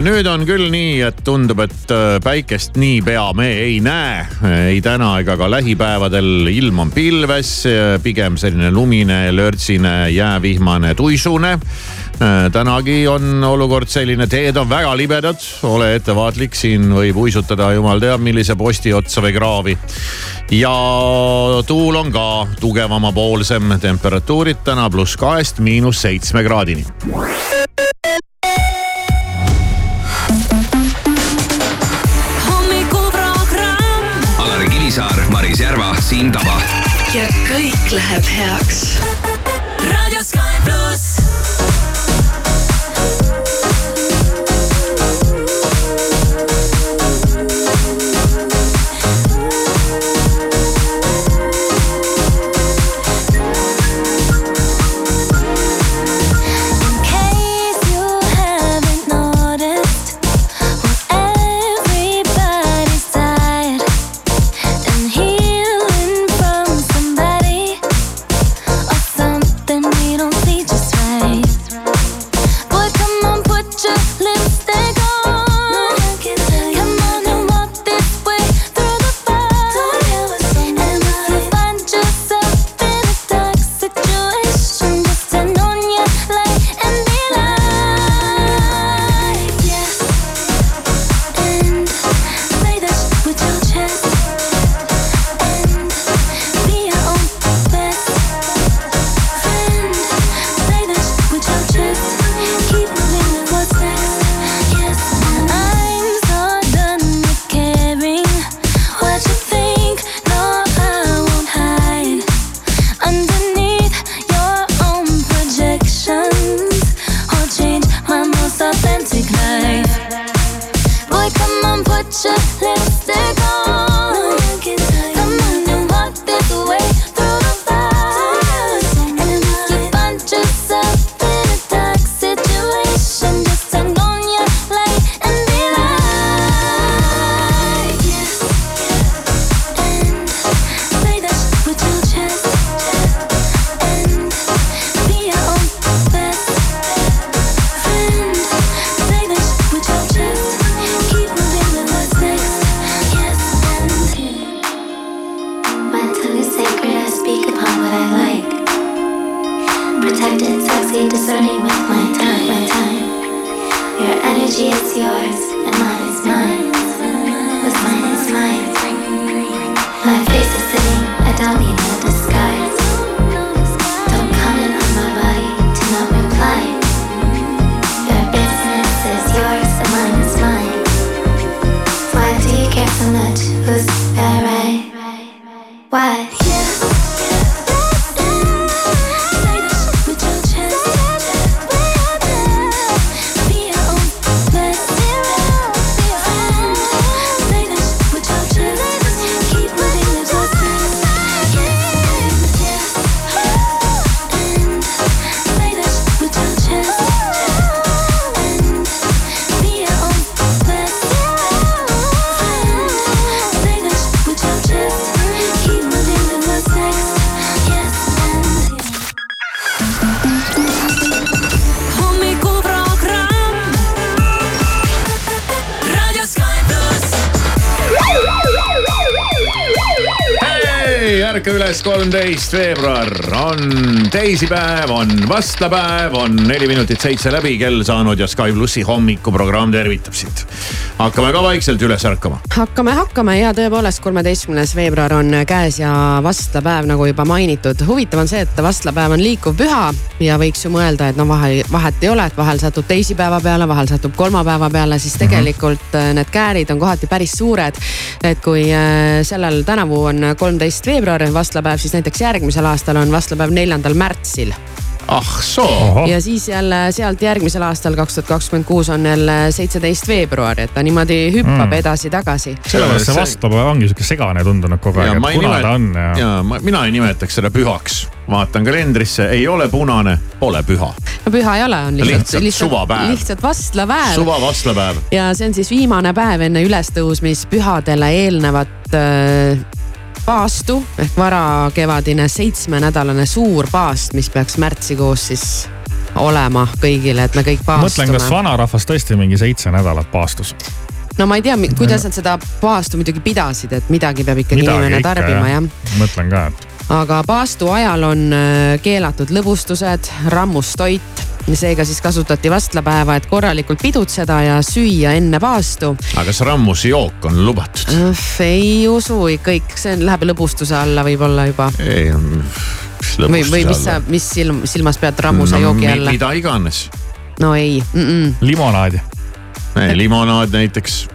nüüd on küll nii, et tundub, et äh, päikest niipea me ei näe. ei täna ega ka lähipäevadel. ilm on pilves, pigem selline lumine, lörtsine, jäävihmane, tuisune. Äh, tänagi on olukord selline, teed on väga libedad, ole ettevaatlik, siin võib uisutada jumal teab millise posti otsa või kraavi. ja tuul on ka tugevamapoolsem, temperatuurid täna pluss kahest miinus seitsme kraadini. Siim Taba. ja kõik läheb heaks. Kolmteist veebruar on teisipäev, on vastlapäev, on neli minutit seitse läbi kell saanud ja Sky plussi hommikuprogramm tervitab sind. Hakkame ka vaikselt üles ärkama. hakkame, hakkame ja tõepoolest, kolmeteistkümnes veebruar on käes ja vastlapäev, nagu juba mainitud. huvitav on see, et vastlapäev on liikuv püha ja võiks ju mõelda, et no vahel vahet ei ole, et vahel satub teisipäeva peale, vahel satub kolmapäeva peale, siis mhm. tegelikult mm -hmm. need käärid on kohati päris suured. et kui äh, sellel tänavu on kolmteist veebruar vastlapäev, siis näiteks järgmisel aastal on vastlapäev neljandal märtsil ah soo. ja siis jälle sealt järgmisel aastal, kaks tuhat kakskümmend kuus on jälle seitseteist veebruar, et ta niimoodi hüppab mm. edasi-tagasi. sellepärast see vastlapäev ongi sihuke segane tundunud kogu aeg, et kuna ta on ja. ja ma, mina ei nimetaks seda pühaks. vaatan kalendrisse, ei ole punane, pole püha. no püha ei ole, on lihtsalt, lihtsalt, lihtsalt suvapäev. lihtsalt vastlapäev. suva vastlapäev. ja see on siis viimane päev enne ülestõusmispühadele eelnevat äh, paastu ehk varakevadine seitsmenädalane suur paast, mis peaks märtsikuus siis olema kõigile, et me kõik paastume. mõtlen, kas vanarahvas tõesti mingi seitse nädalat paastus? no ma ei tea, kuidas nad seda paastu muidugi pidasid, et midagi peab ikkagi midagi inimene ikka, tarbima jah ja.. mõtlen ka, et. aga paastu ajal on äh, keelatud lõbustused, rammustoit seega siis kasutati vastlapäeva, et korralikult pidutseda ja süüa enne paastu. aga kas rammusjook on lubatud? ei usu, kõik see läheb lõbustuse alla võib-olla juba. ei, või, või mis sa, mis silm, silmas pead rammuse no, joogi alla? mida iganes. no ei mm. -mm. limonaadi. limonaad näiteks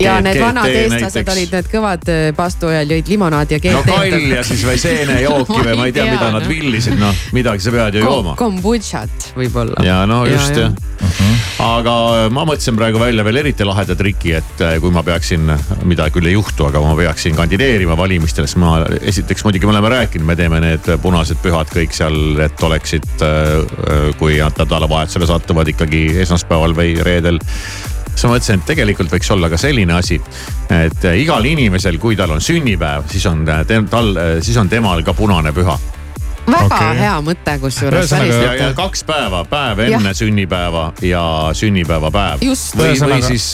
ja need vanad eestlased olid need kõvad äh, paastuajal, jõid limonaadi ja GT. no kalja siis või seenejooki või ma ei tea, mida nad villisid, noh midagi sa pead ju jooma. kombutšat võib-olla. ja no just ja, jah ja. uh. -huh. aga äh, ma mõtlesin praegu välja veel eriti laheda triki, et äh, kui ma peaksin, mida küll ei juhtu, aga ma peaksin kandideerima valimistel, siis ma esiteks muidugi me oleme rääkinud, me teeme need punased pühad kõik seal, et oleksid, kui nad nädalavahetusele satuvad ikkagi esmaspäeval või reedel siis ma mõtlesin, et tegelikult võiks olla ka selline asi, et äh, igal inimesel, kui tal on sünnipäev, siis on äh, tal, äh, siis on temal ka punane püha väga okay. hea mõte kusjuures. kaks päeva, päev enne ja. sünnipäeva ja sünnipäevapäev. või, või siis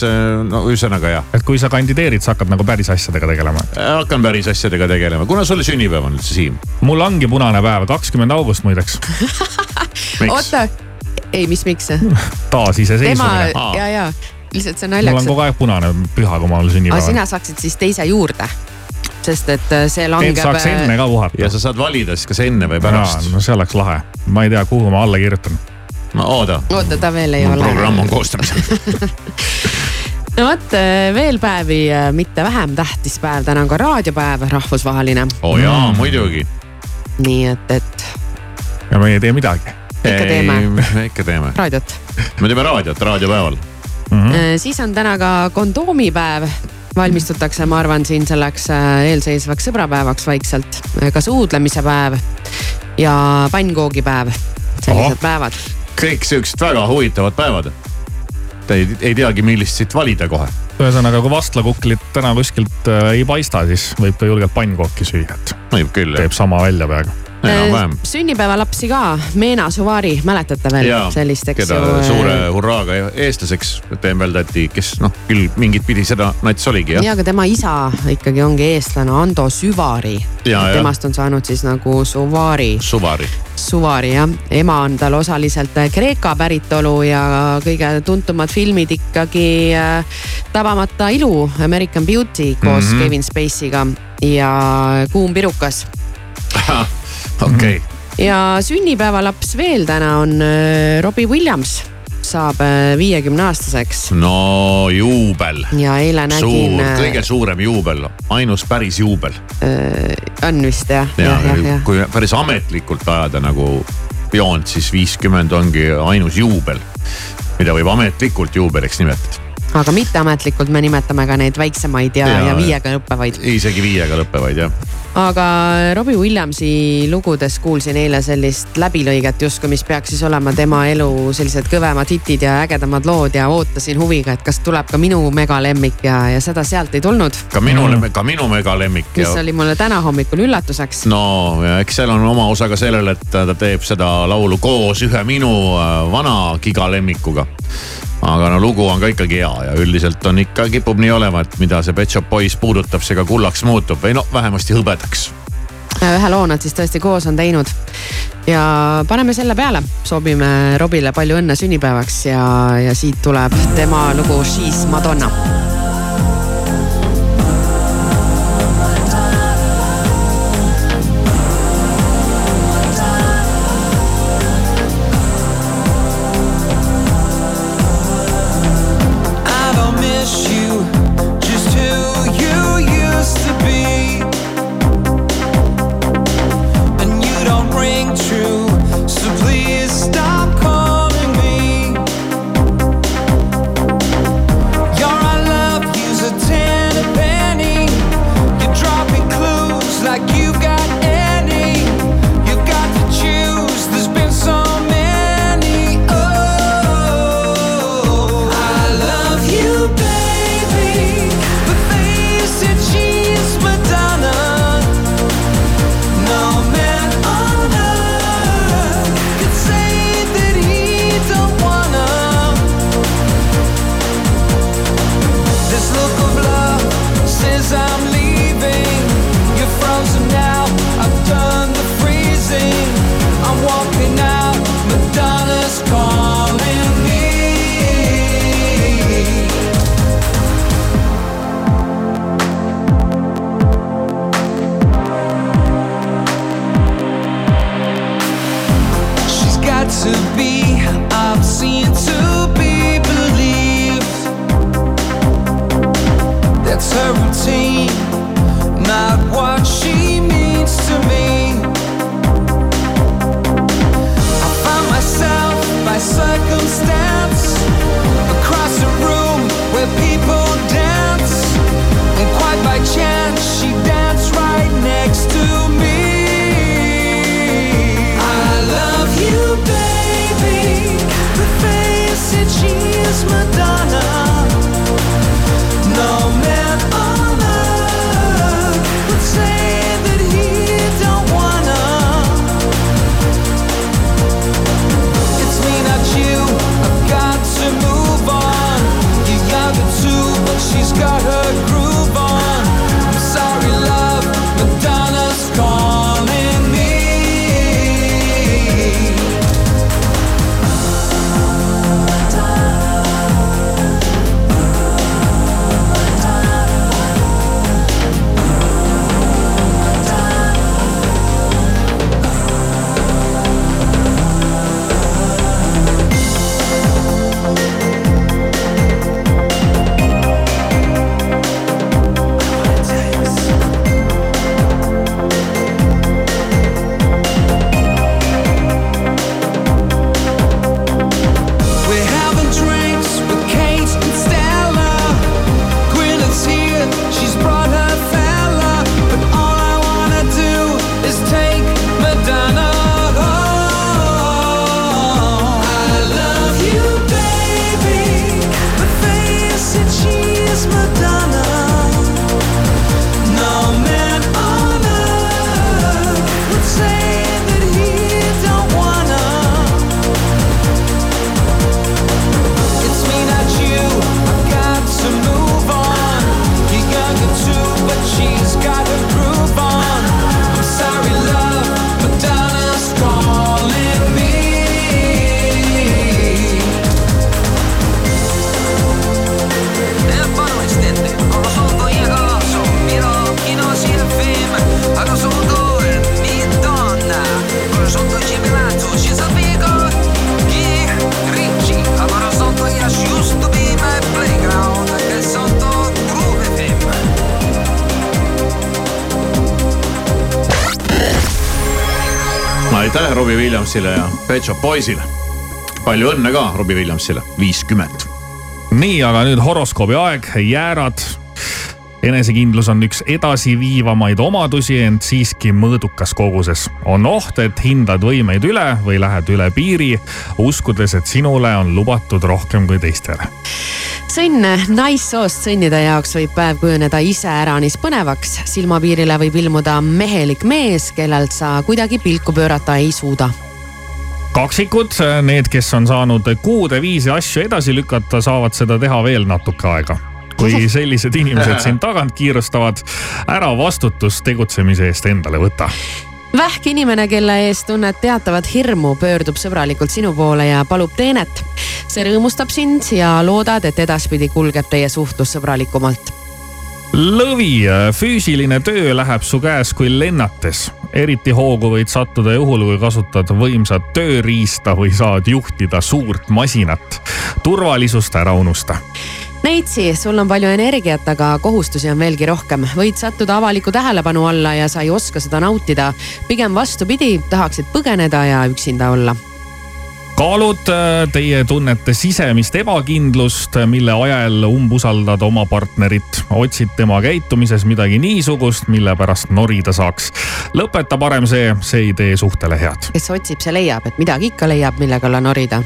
no ühesõnaga jah. et kui sa kandideerid, sa hakkad nagu päris asjadega tegelema? hakkan päris asjadega tegelema, kuna sul sünnipäev on üldse Siim? mul ongi punane päev, kakskümmend august muideks oota, ei, mis, miks? taasiseseisvumine. ja, ja lihtsalt see on naljakas. mul on kogu aeg punane püha, kui ma olen sünnipäeval. aga sina saaksid siis teise juurde sest et äh, see langeb. et saaks enne ka puhata. ja sa saad valida siis kas enne või pärast. no see oleks lahe, ma ei tea, kuhu ma alla kirjutan. no oota. oota, ta veel ei ole. programm on koostamisel no vot, äh, veel päevi, äh, mitte vähem tähtis päev, täna on ka raadiopäev, rahvusvaheline. oo oh jaa mm., muidugi. nii et, et. ja me ei tee midagi. ikka teeme. me ikka teeme. raadiot. me teeme raadiot raadiopäeval mm. -hmm. siis on täna ka kondoomipäev valmistutakse, ma arvan, siin selleks äh, eelseisvaks sõbrapäevaks vaikselt. Äh, ka suudlemise päev ja pannkoogipäev, sellised Oho. päevad. kõik siuksed väga huvitavad päevad. Te ei, ei teagi, millist siit valida kohe. ühesõnaga, kui vastlakuklit täna kuskilt ei paista, siis võib ka julgelt pannkooki süüa, et. võib küll teeb sama välja peaaegu enam-vähem. Äh, sünnipäevalapsi ka, Meena Suvari, mäletate veel ja, sellist, eks ju. keda suure hurraaga eestlaseks tembeldati, kes noh, küll mingit pidi seda nats oligi jah. ja, aga tema isa ikkagi ongi eestlane, Ando Süvari. temast on saanud siis nagu Suvari. Suvari. Suvari jah, ema on tal osaliselt Kreeka päritolu ja kõige tuntumad filmid ikkagi äh, Tabamata ilu, American Beauty koos mm -hmm. Kevin Spacey'ga ja Kuum pirukas okei okay.. ja sünnipäevalaps veel täna on äh, Robbie Williams saab äh, viiekümne aastaseks. no juubel. ja eile nägin. suur, äh, kõige suurem juubel, ainus päris juubel. on vist jah ja,? jah, jah, jah. kui päris ametlikult ajada nagu joont, siis viiskümmend ongi ainus juubel, mida võib ametlikult juubeliks nimetada aga mitteametlikult me nimetame ka neid väiksemaid ja, ja, ja viiega lõppevaid. isegi viiega lõppevaid jah. aga Robbie Williamsi lugudes kuulsin eile sellist läbilõiget justkui, mis peaks siis olema tema elu sellised kõvemad hitid ja ägedamad lood ja ootasin huviga, et kas tuleb ka minu megalemmik ja, ja seda sealt ei tulnud. ka minule mm., ka minu megalemmik. mis ja... oli mulle täna hommikul üllatuseks. no ja eks seal on oma osa ka sellel, et ta teeb seda laulu koos ühe minu äh, vana gigalemmikuga aga no lugu on ka ikkagi hea ja üldiselt on ikka, kipub nii olema, et mida see Pet Shop Boys puudutab, see ka kullaks muutub või no vähemasti hõbedaks. ühe loo nad siis tõesti koos on teinud. Ja paneme selle peale, soovime Robile palju õnne sünnipäevaks ja, ja siit tuleb tema lugu She's Madonna aitäh Robbie Williamsile ja Pet Shop Boysile. palju õnne ka Robbie Williamsile, viiskümmend. nii, aga nüüd horoskoobi aeg, jäärad. Enesekindlus on üks edasiviivamaid omadusi, ent siiski mõõdukas koguses. on oht, et hindad võimeid üle või lähed üle piiri, uskudes, et sinule on lubatud rohkem kui teistele sõnn naissoost sõnnide jaoks võib päev kujuneda iseäranis põnevaks. silmapiirile võib ilmuda mehelik mees, kellelt sa kuidagi pilku pöörata ei suuda kaksikud, need, kes on saanud kuude viisi asju edasi lükata, saavad seda teha veel natuke aega. Kui sellised inimesed sind tagant kiirustavad, ära vastutust tegutsemise eest endale võta vähk inimene, kelle ees tunned teatavat hirmu, pöördub sõbralikult sinu poole ja palub teenet. see rõõmustab sind ja loodad, et edaspidi kulgeb teie suhtlus sõbralikumalt. lõvi, füüsiline töö läheb su käes kui lennates. eriti hoogu võid sattuda juhul, kui kasutad võimsat tööriista või saad juhtida suurt masinat. turvalisust ära unusta Neitsi, sul on palju energiat, aga kohustusi on veelgi rohkem. võid sattuda avaliku tähelepanu alla ja sa ei oska seda nautida. pigem vastupidi, tahaksid põgeneda ja üksinda olla kaalud teie tunnete sisemist ebakindlust, mille ajel umbusaldad oma partnerit. otsid tema käitumises midagi niisugust, mille pärast norida saaks. lõpeta parem see, see ei tee suhtele head. kes otsib, see leiab, et midagi ikka leiab, millega olla norida.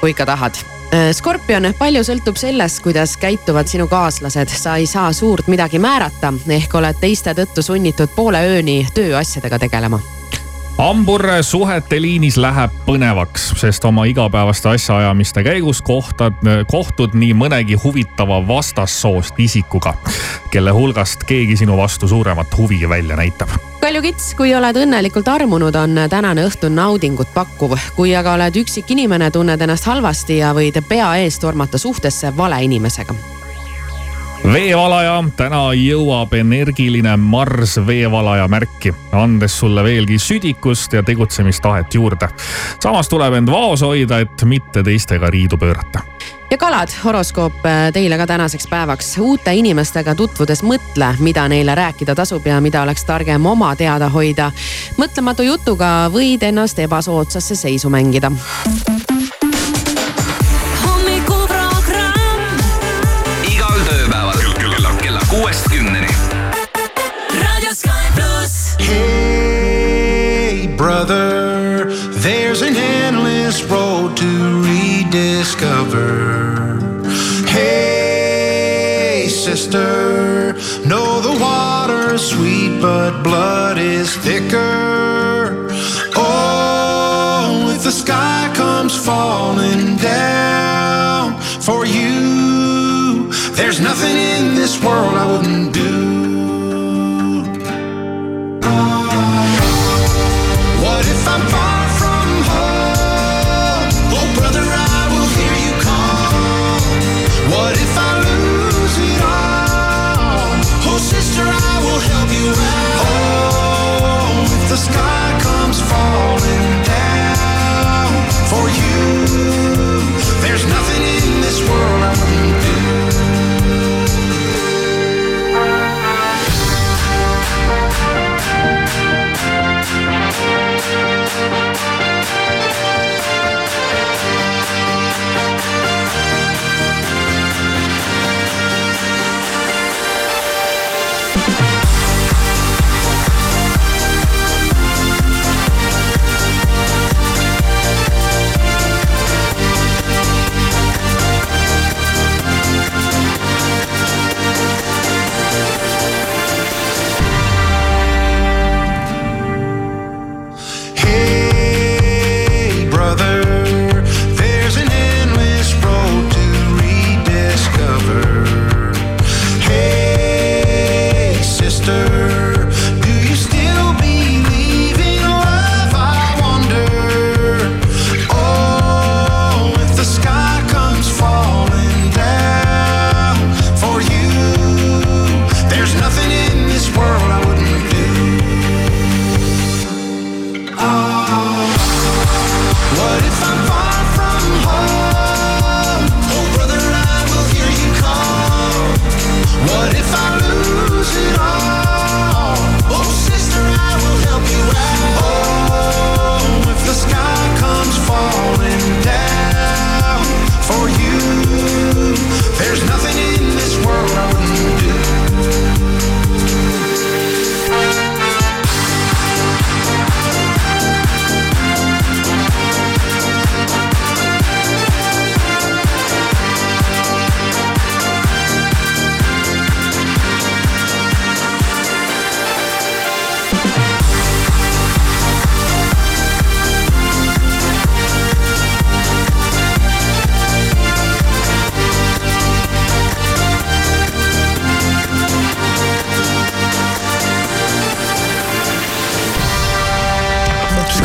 kui ikka tahad Skorpion, palju sõltub sellest, kuidas käituvad sinu kaaslased, sa ei saa suurt midagi määrata, ehk oled teiste tõttu sunnitud poole ööni tööasjadega tegelema hambur suhete liinis läheb põnevaks, sest oma igapäevaste asjaajamiste käigus kohtad, kohtud nii mõnegi huvitava vastassoost isikuga, kelle hulgast keegi sinu vastu suuremat huvi välja näitab. Kalju Kits, kui oled õnnelikult armunud, on tänane õhtu naudingut pakkuv. kui aga oled üksik inimene, tunned ennast halvasti ja võid pea ees tormata suhtesse vale inimesega veevalaja, täna jõuab energiline Mars veevalaja märki, andes sulle veelgi südikust ja tegutsemistahet juurde. samas tuleb end vaos hoida, et mitte teistega riidu pöörata ja kalad, horoskoop äh, teile ka tänaseks päevaks. uute inimestega tutvudes mõtle, mida neile rääkida tasub ja mida oleks targem oma teada hoida. mõtlematu jutuga võid ennast ebasoodsasse seisu mängida rediscover. Hey, sister, know the water's sweet, but blood is thicker.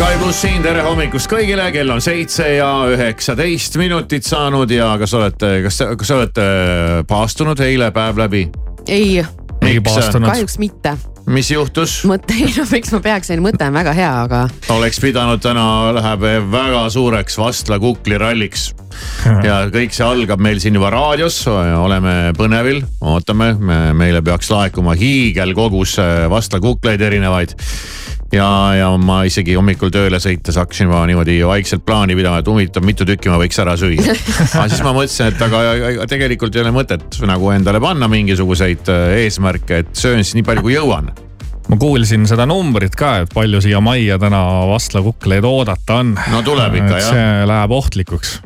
Sky pluss siin, tere hommikust kõigile, kell on seitse ja üheksateist minutit saanud ja kas olete, kas, kas olete paastunud eile päev läbi? ei, ei Miks? paastunud. kahjuks mitte. mis juhtus? mõte, ei no miks ma peaksin, mõte on väga hea, aga oleks pidanud täna läheb väga suureks Vastla kukliralliks. ja kõik see algab meil siin juba raadios, oleme põnevil, ootame, meile peaks laekuma hiigelkogus äh, Vastla kukleid erinevaid ja, ja ma isegi hommikul tööle sõites hakkasin juba niimoodi vaikselt plaani pidama, et huvitav, mitu tükki ma võiks ära süüa. aga siis ma mõtlesin, et aga tegelikult ei ole mõtet nagu endale panna mingisuguseid äh, eesmärke, et söön siis nii palju kui jõuan. ma kuulsin seda numbrit ka, et palju siia majja täna Vastla kukleid oodata on. No tuleb ikka, jah. see läheb ohtlikuks.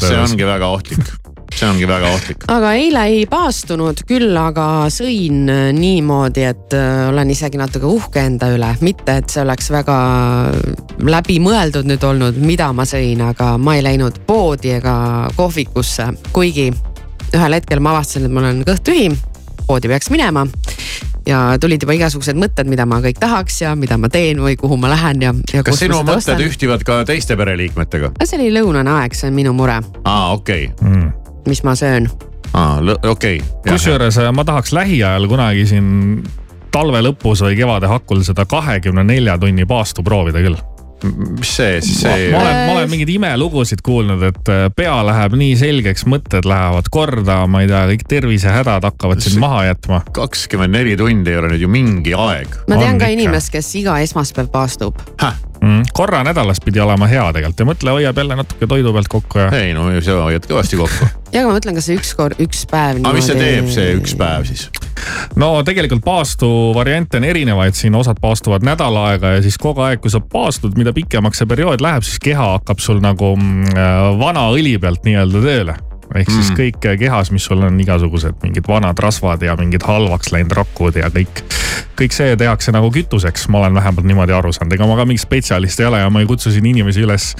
see ongi väga ohtlik, see ongi väga ohtlik. aga eile ei paastunud, küll aga sõin äh, niimoodi, et äh, olen isegi natuke uhke enda üle, mitte et see oleks väga läbimõeldud nüüd olnud, mida ma sõin, aga ma ei läinud poodi ega kohvikusse, kuigi ühel hetkel ma avastasin, et mul on kõht tühi, poodi peaks minema ja tulid juba igasugused mõtted, mida ma kõik tahaks ja mida ma teen või kuhu ma lähen ja, ja. kas sinu mõtted ühtivad ka teiste pereliikmetega? see oli lõunane aeg, see on minu mure, aa, okei mm.. Mis ma söön. aa, okei. kusjuures äh, ma tahaks lähiajal kunagi siin talve lõpus või kevade hakul seda kahekümne nelja tunni paastu proovida küll. mis see siis ma see ma? olen, ma olen mingeid imelugusid kuulnud, et äh, pea läheb nii selgeks, mõtted lähevad korda, ma ei tea, kõik tervisehädad hakkavad sind maha jätma. kakskümmend neli tundi ei ole nüüd ju mingi aeg. ma tean On ka ikka. inimest, kes iga esmaspäev paastub. Mm. korra nädalas pidi olema hea tegelikult ja mõtle, hoiab jälle natuke toidu pealt kokku ja. ei no sa hoiad kõvasti kokku. ja aga ma mõtlen, kas see üks kord, üks päev. aga mis see teeb, see üks päev siis? no tegelikult paastu variante on erinevaid, siin osad paastuvad nädal aega ja siis kogu aeg, kui sa paastud, mida pikemaks see periood läheb, siis keha hakkab sul nagu mm, äh, vana õli pealt nii-öelda tööle. Ehk siis Mm. kõik kehas, mis sul on igasugused mingid vanad rasvad ja mingid halvaks läinud rakud ja kõik, kõik see tehakse nagu kütuseks, ma olen vähemalt niimoodi aru saanud, ega ma ka mingi spetsialist ei ole ja ma ei kutsu siin inimesi üles,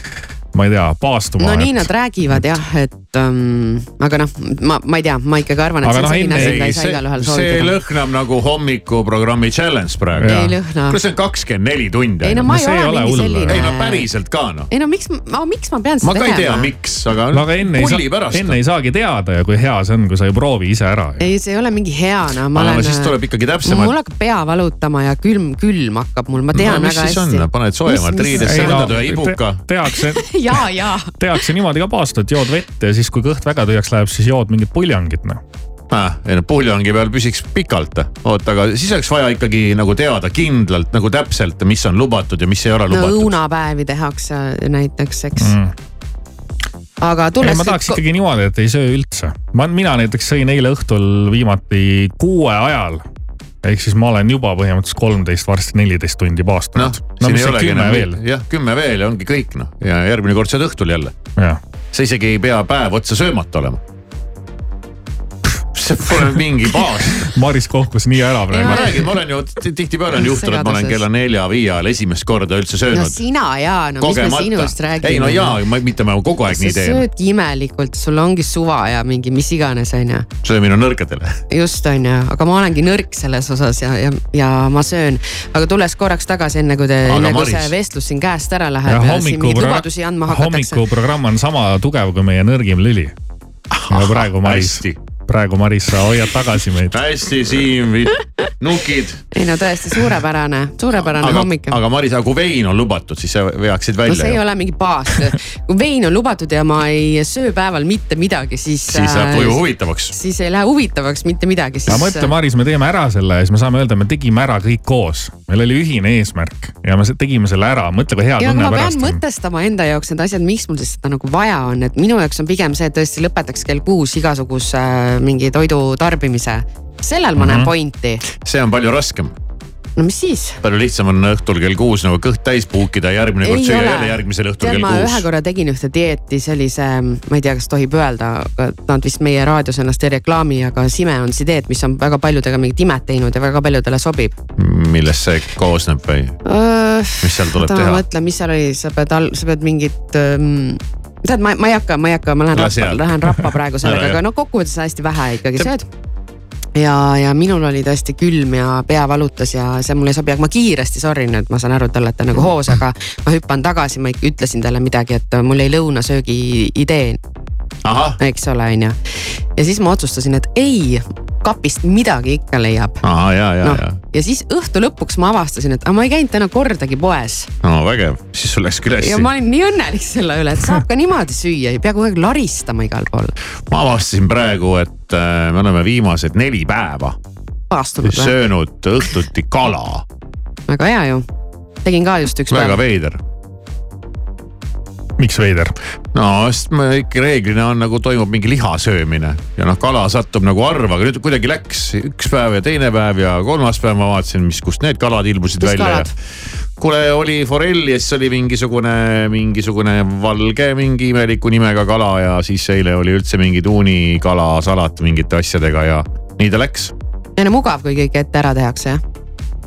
ma ei tea, paastuma. no nii nad räägivad jah, et um, aga noh, ma, ma ei tea, ma ikkagi arvan, et Aga see on noh, selline asi, ei- mida ei saa see, igalühel see soovitada. lõhnab nagu hommikuprogrammi challenge praegu. Ei lõhna. kuule, see on kakskümmend neli tundi. ei no no ma ei see ei ole mingi selline. ei no päriselt ka noh. ei no miks, miks ma pean seda ma ka ei tea, tegema? miks, aga no aga enne ei saa, enne ei saagi teada ja kui hea see on, kui sa ei proovi ise ära. ei, see ei ole mingi hea, no ma aga no olen. siis tuleb ikkagi täpsemalt mul hakkab pea valutama ja külm, külm hakkab mul, ma tean no, väga siis hästi on, paned soojemalt riidesse, no, võtad ühe ibuka. tehakse, ja, ja tehakse niimoodi ka paast, et jood vett ja siis, kui kõht väga tühjaks läheb, siis jood mingit puljangit noh. Ah, ei no puljongi peal püsiks pikalt. oota, aga siis oleks vaja ikkagi nagu teada kindlalt nagu täpselt, mis on lubatud ja mis ei ole no lubatud. õunapäevi tehakse näiteks, eks Mm. aga tulles ma tahaks ikkagi niimoodi, et ei söö üldse. ma, mina näiteks sõin eile õhtul viimati kuue ajal. ehk siis ma olen juba põhimõtteliselt kolmteist, varsti neliteist tundi noh paastunud. no siin mis ei olegi kümme enam veel, jah, kümme veel ja ongi kõik noh ja järgmine kord sööd õhtul jälle. jah. Sa isegi ei pea päev otsa söömata olema. See pole mingi baas. Maris kohkus nii ära ma praegu. räägin, ma olen ju tihtipeale on juhtunud, et ma olen kella nelja-viie ajal esimest korda üldse no söönud. sina ja, no mis me sinust räägime. ei no ma mitte ma kogu aeg sa nii teen. söödki imelikult, sul ongi suva ja mingi mis iganes, onju. söömine on nõrkadele. just onju, aga ma olengi nõrk selles osas ja, ja, ja ma söön. aga tulles korraks tagasi, enne kui te, enne kui see vestlus siin käest ära ja läheb ja, siin mingeid lubadusi andma hakatakse. hommikuprogramm on sama tugev kui meie nõrgim lüli. ja praegu Maris praegu Maris, sa hoiad tagasi meid. hästi Siim, nukid. ei no tõesti suurepärane, suurepärane aga hommik, aga Maris, aga kui vein on lubatud, siis sa veaksid no välja see ei ju. ole mingi baas. kui vein on lubatud ja ma ei söö päeval mitte midagi, siis. siis läheb tuju huvitavaks. siis ei lähe huvitavaks mitte midagi, siis. aga mõtle, Maris, me teeme ära selle ja siis me saame öelda, me tegime ära kõik koos. meil oli ühine eesmärk ja me tegime selle ära, mõtle, kui hea ja tunne ma pean pärast on. mõtestama enda jaoks need asjad, miks mul siis seda nagu vaja on, et minu jaoks on pigem see, et tõesti lõpetaks kell kuus igasuguse äh, mingi toidu tarbimise. sellel ma Mhm. näen pointi. see on palju raskem, no mis siis? palju lihtsam on õhtul kell kuus nagu kõht täis puukida ja järgmine kord süüa jälle järgmisel õhtul tead, kell ma ühe kuus. korra tegin ühte dieeti, see, ma ei tea, kas tohib öelda, nad vist meie raadios ennast ei reklaami, aga Sime on see dieet, mis on väga paljudega mingit imet teinud ja väga paljudele sobib. millest see koosneb või mis seal tuleb teha? mõtlen, mis seal oli, sa pead all, sa pead mingit ähm, tead, ma, ma ei hakka, ma ei hakka, ma lähen Lähe rappa lähen rappa praegu sellega, aga no kokkuvõttes hästi vähe ikkagi sööd. ja, ja minul oli tõesti külm ja pea valutas ja see mulle ei sobi, aga ma kiiresti, sorry nüüd, ma saan aru, et te olete nagu hoos, aga ma hüppan tagasi, ma ütlesin talle midagi, et mul jäi lõunasöögi idee, eks ole, onju. ja siis ma otsustasin, et ei, kapist midagi ikka leiab. ja, ja, noh ja, ja siis õhtu lõpuks ma avastasin, et aga ma ei käinud täna kordagi poes no vägev, siis sul läks küll ja hästi. ma olin nii õnnelik selle üle, et saab ka niimoodi süüa, ei pea kogu aeg laristama igal pool. ma avastasin praegu, et äh, me oleme viimased neli päeva paastunud või? söönud õhtuti kala, väga hea ju. tegin ka just üks väga päev. veider. Miks veider? no sest me ikka reeglina on nagu toimub mingi liha söömine ja noh, kala satub nagu harva, aga nüüd kuidagi läks üks päev ja teine päev ja kolmas päev ma vaatasin, mis, kust need kalad ilmusid Mis välja kuule, oli forell ja siis oli mingisugune, mingisugune valge mingi imeliku nimega kala ja siis eile oli üldse mingi tuunikalasalat mingite asjadega ja nii ta läks. ja no mugav, kui kõik ette ära tehakse jah.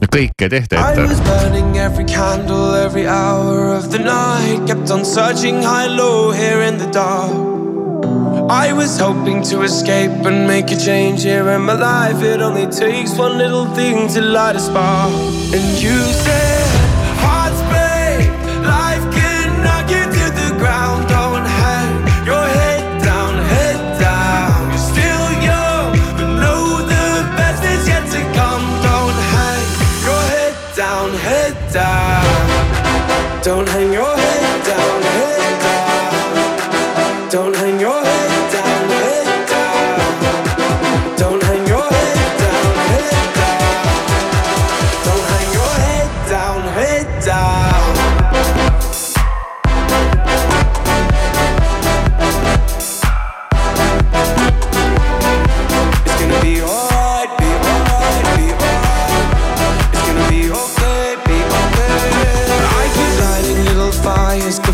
Kõike ei tehta I ette was burning every candle every hour of the night. Kept on searching high, low, here in the dark. I was hoping to escape and make a change here in my life. It only takes one little thing to light a spark. And you said, Don't hang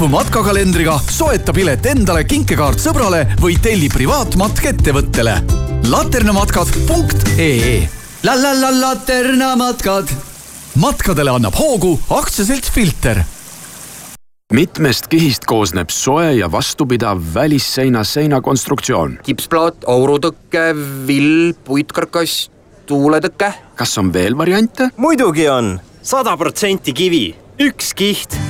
tutvu matkakalendriga, soeta pilet endale, kinkekaart sõbrale või telli privaatmatk ettevõttele. laternamatkad.ee la la la Laterna matkad. matkadele annab hoogu aktsiaselts Filter mitmest kihist koosneb soe ja vastupidav välisseina seinakonstruktsioon. kipsplaat, aurutõke, vill, puitkarkass, tuuletõke. kas on veel variante? muidugi on, sada protsenti kivi, üks kiht.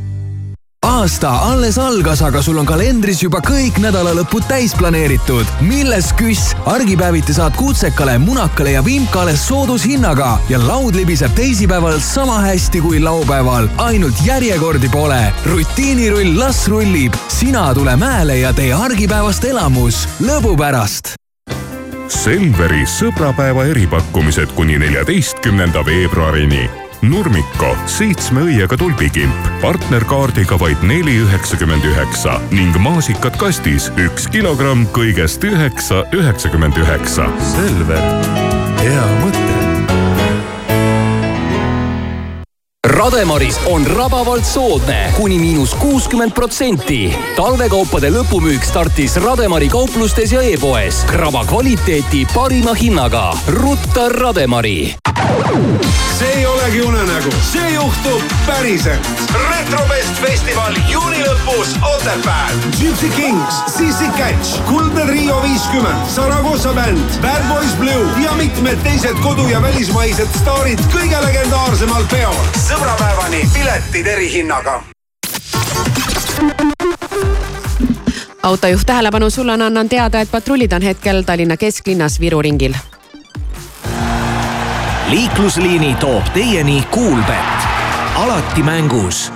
aasta alles algas, aga sul on kalendris juba kõik nädalalõpud täis planeeritud. milles küss? argipäeviti saad kutsekale, munakale ja vimkale soodushinnaga ja laud libiseb teisipäeval sama hästi kui laupäeval. ainult järjekordi pole. rutiinirull las rullib, sina tule mäele ja tee argipäevast elamus lõbu pärast Selveri sõbrapäeva eripakkumised kuni neljateistkümnenda veebruarini. Nurmiko seitsme õiega tulbikimp. Partnerkaardiga vaid neli üheksakümmend üheksa ning maasikad kastis üks kilogramm kõigest üheksa üheksakümmend üheksa. Selver, hea mõte Rademaris on rabavalt soodne kuni miinus kuuskümmend protsenti. talvekaupade lõpumüük startis Rademari kauplustes ja e-poes. kraba kvaliteeti parima hinnaga. rutta Rademari. see ei olegi unenägu, see juhtub päriselt. retrofest festival juuni lõpus Otepääl. Gypsy Kings, CC Catch, Kuldne Trio viiskümmend, Saragossa bänd, Bad Boys Blue ja mitmed teised kodu- ja välismaised staarid kõige legendaarsemal peol. Sõbrapäevani piletid erihinnaga autojuht tähelepanu, sulle on, annan teada, et patrullid on hetkel Tallinna kesklinnas Viru ringil. liiklusliini toob teieni Kuulbett, alati mängus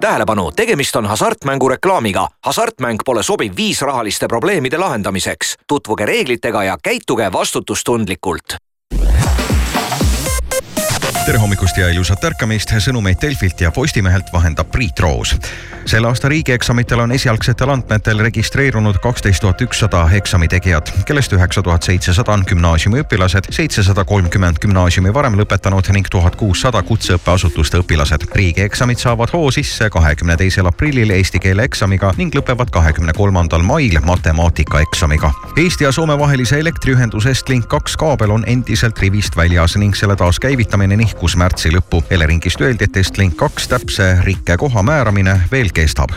tähelepanu, tegemist on hasartmängu reklaamiga. hasartmäng pole sobiv viis rahaliste probleemide lahendamiseks. tutvuge reeglitega ja käituge vastutustundlikult. Tere hommikust ja ilusat ärkamist, sõnumeid Delfilt ja Postimehelt vahendab Priit Roos. selle aasta riigieksamitel on esialgsetel andmetel registreerunud kaksteist tuhat ükssada eksamitegijat, kellest üheksa tuhat seitsesada on gümnaasiumiõpilased, seitsesada kolmkümmend gümnaasiumi varem lõpetanud ning tuhat kuussada kutseõppeasutuste õpilased. riigieksamid saavad hoo sisse kahekümne teisel aprillil eesti keele eksamiga ning lõpevad kahekümne kolmandal mail matemaatikaeksamiga. Eesti ja Soome vahelise elektriühenduse Estlink kaks kaabel on endiselt rivist väljas ning selle taaskäivitamine nihkus märtsi lõppu. Eleringist öeldi, et Estlink kaks täpse rikkekoha määramine veel kestab.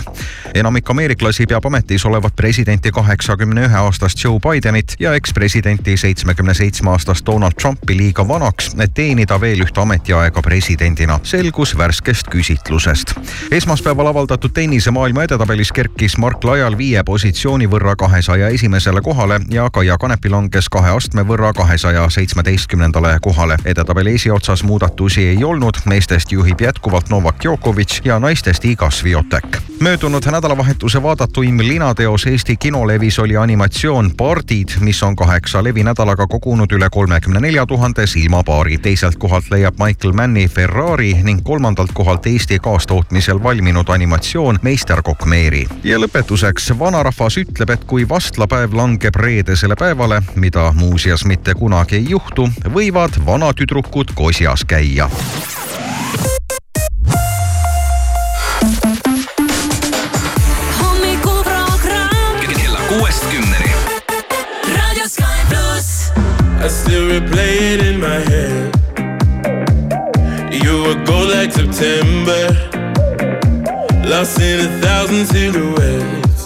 enamik ameeriklasi peab ametis olevat presidenti kaheksakümne ühe aastast Joe Bidenit ja ekspresidenti seitsmekümne seitsme aastast Donald Trumpi liiga vanaks, et teenida veel ühte ametiaega presidendina, selgus värskest küsitlusest. esmaspäeval avaldatud tennisemaailma edetabelis kerkis Mark Laial viie positsiooni võrra kahesaja esimesele kohale ja Kaia Kanepi langes kahe astme võrra kahesaja seitsmeteistkümnendale kohale. edetabeli esiotsas muudab muudatusi ei olnud, meestest juhib jätkuvalt Novak Djokovic ja naistest Iga Swiatek. möödunud nädalavahetuse vaadatuim linateos Eesti kinolevis oli animatsioon Pardid, mis on kaheksa levinädalaga kogunud üle kolmekümne nelja tuhande silmapaari. teiselt kohalt leiab Michael Manni Ferrari ning kolmandalt kohalt Eesti kaastootmisel valminud animatsioon Meisterkokk Meeri. ja lõpetuseks, vanarahvas ütleb, et kui vastlapäev langeb reedesele päevale, mida muuseas mitte kunagi ei juhtu, võivad vanatüdrukud kosjas käia. Hommikuprogramm kella kuuest kümneni. Raadio Sky pluss. I still replay it in my head. You were gold like September, lost in a thousand silhouettes.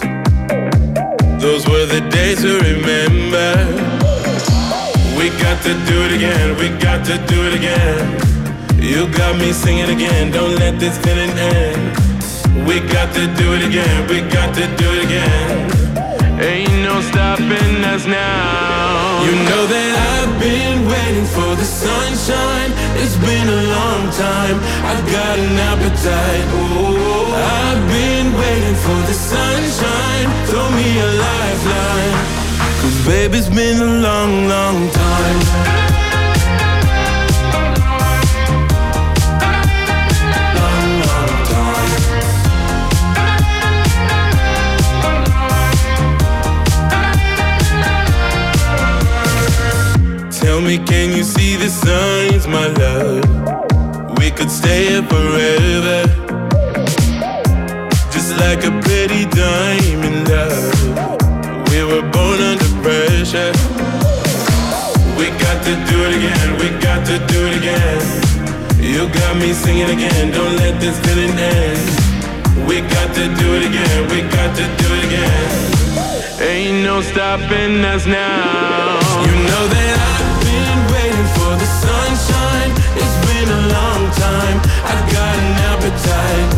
Those were the days to remember. We got to do it again, we got to do it again. You got me singing again, don't let this feeling end. We got to do it again, we got to do it again. Ain't no stopping us now. You know that I've been waiting for the sunshine. It's been a long time. I've got an appetite. Oh, I've been waiting for the sunshine. Throw me a lifeline. Cause baby, it's been a long, long time. Long, long time. Tell me, can you see the signs, my love? We could stay here forever. Just like a pretty diamond love. We were born under pressure. We got to do it again, we got to do it again. You got me singing again, don't let this feeling end. We got to do it again, we got to do it again. Ain't no stopping us now. You know that I've been waiting for the sunshine. It's been a long time. I've got an appetite.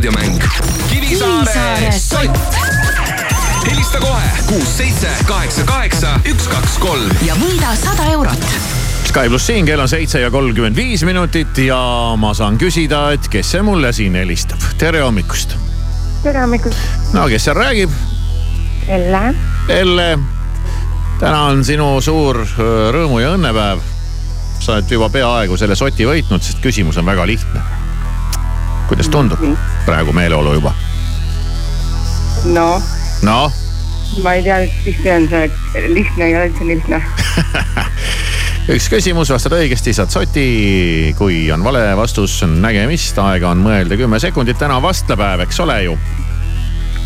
raadiomäng. Kivisaare sott. helista kohe kuus, seitse, kaheksa, kaheksa, üks, kaks, kolm. ja võida sada eurot. Sky pluss siin, kell on seitse ja kolmkümmend viis minutit ja ma saan küsida, et kes see mulle siin helistab. tere hommikust. tere hommikust, no kes seal räägib? Elle. Elle, täna on sinu suur öö, rõõmu ja õnnepäev. sa oled juba peaaegu selle soti võitnud, sest küsimus on väga lihtne. kuidas tundub praegu meeleolu juba? noh, noh, ma ei tea, tihti on see lihtne ei ole üldse lihtne. üks küsimus, vastad õigesti, saad soti. kui on vale vastus, nägemist, aega on mõelda kümme sekundit. täna vastlapäev, eks ole ju?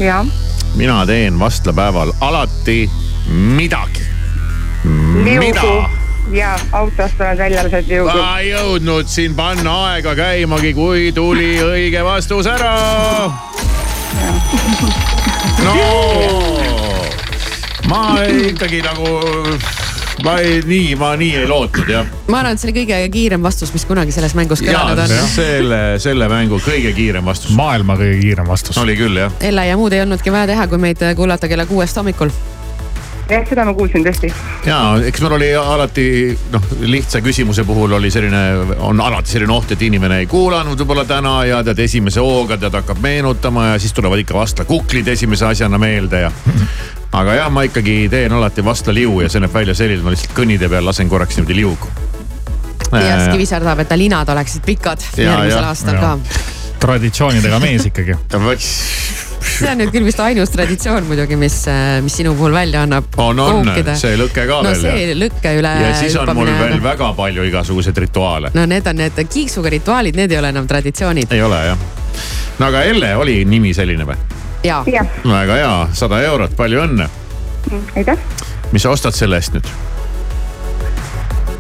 jah, mina teen vastlapäeval alati midagi. mida? Ja autost oled välja lased liugu. ma ei jõudnud siin panna aega käimagi, kui tuli õige vastus ära. no ma ei, ikkagi nagu, ma ei, nii, ma nii ei lootnud jah. ma arvan, et see oli kõige kiirem vastus, mis kunagi selles mängus kõlanud ja on. selle, selle mängu kõige kiirem vastus. maailma kõige kiirem vastus. oli küll jah. Elle ja muud ei olnudki vaja teha, kui meid kuulata kella kuuest hommikul. jah, seda ma kuulsin tõesti. ja eks mul oli alati noh, lihtsa küsimuse puhul oli selline, on alati selline oht, et inimene ei kuulanud võib-olla täna ja tead esimese hooga tead hakkab meenutama ja siis tulevad ikka vastlakuklid esimese asjana meelde ja. aga jah, ma ikkagi teen alati vastlaliu ja see näeb välja selline, ma lihtsalt kõnnitee peal lasen korraks niimoodi liugu. ja siis Kivisaar tahab, et ta linad oleksid pikad Ja, järgmisel ja, aastal ja. ka. traditsioonidega mees ikkagi. See on nüüd küll vist ainus traditsioon muidugi, mis, mis sinu puhul välja annab. on, on see lõke ka no veel see lõkke üle ja siis on mul veel väga palju igasuguseid rituaale. no need on need kiiksuga rituaalid, need ei ole enam traditsioonid. ei ole jah. no aga Elle oli nimi selline või? ja. väga hea, sada eurot, palju õnne. aitäh, mis sa ostad selle eest nüüd?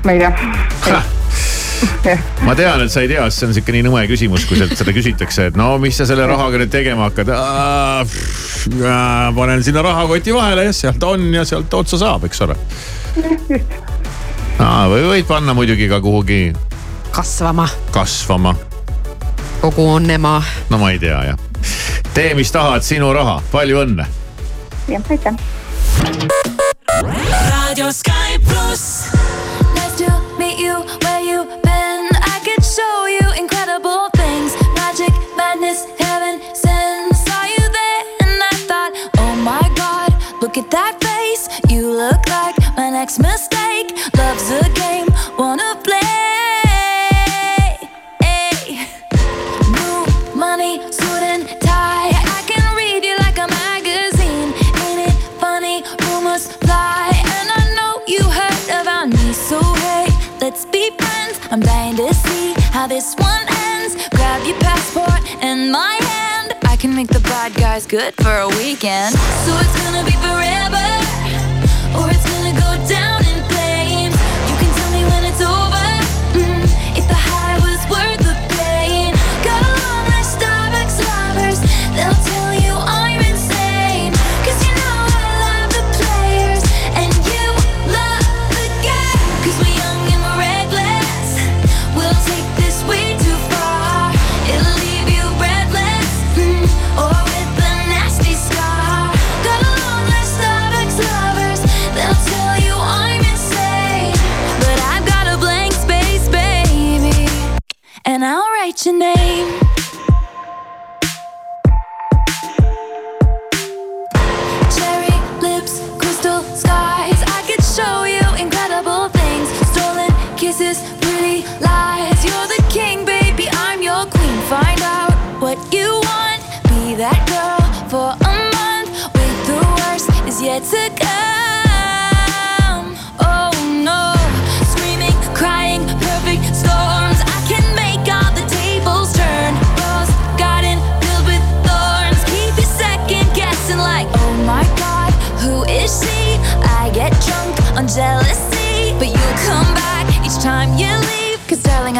ma ei tea. ma tean, et sa ei tea, sest see on sihuke nii nõme küsimus, kui sealt seda küsitakse, et no mis sa selle rahaga nüüd tegema hakkad. panen sinna rahakoti vahele ja sealt on ja sealt otsa saab, eks ole. või võid panna muidugi ka kuhugi kasvama, kasvama, kogu on ema. no ma ei tea jah. tee, mis tahad, sinu raha, palju õnne. jah, aitäh. Radio Sky pluss. Nice to meet you where you been. Show you incredible things. Magic, madness, heaven sent. Saw you there and I thought, oh my god, look at that face. You look like my next mistake. Guys good for a weekend. So it's gonna be forever, or it's gonna go down in your name.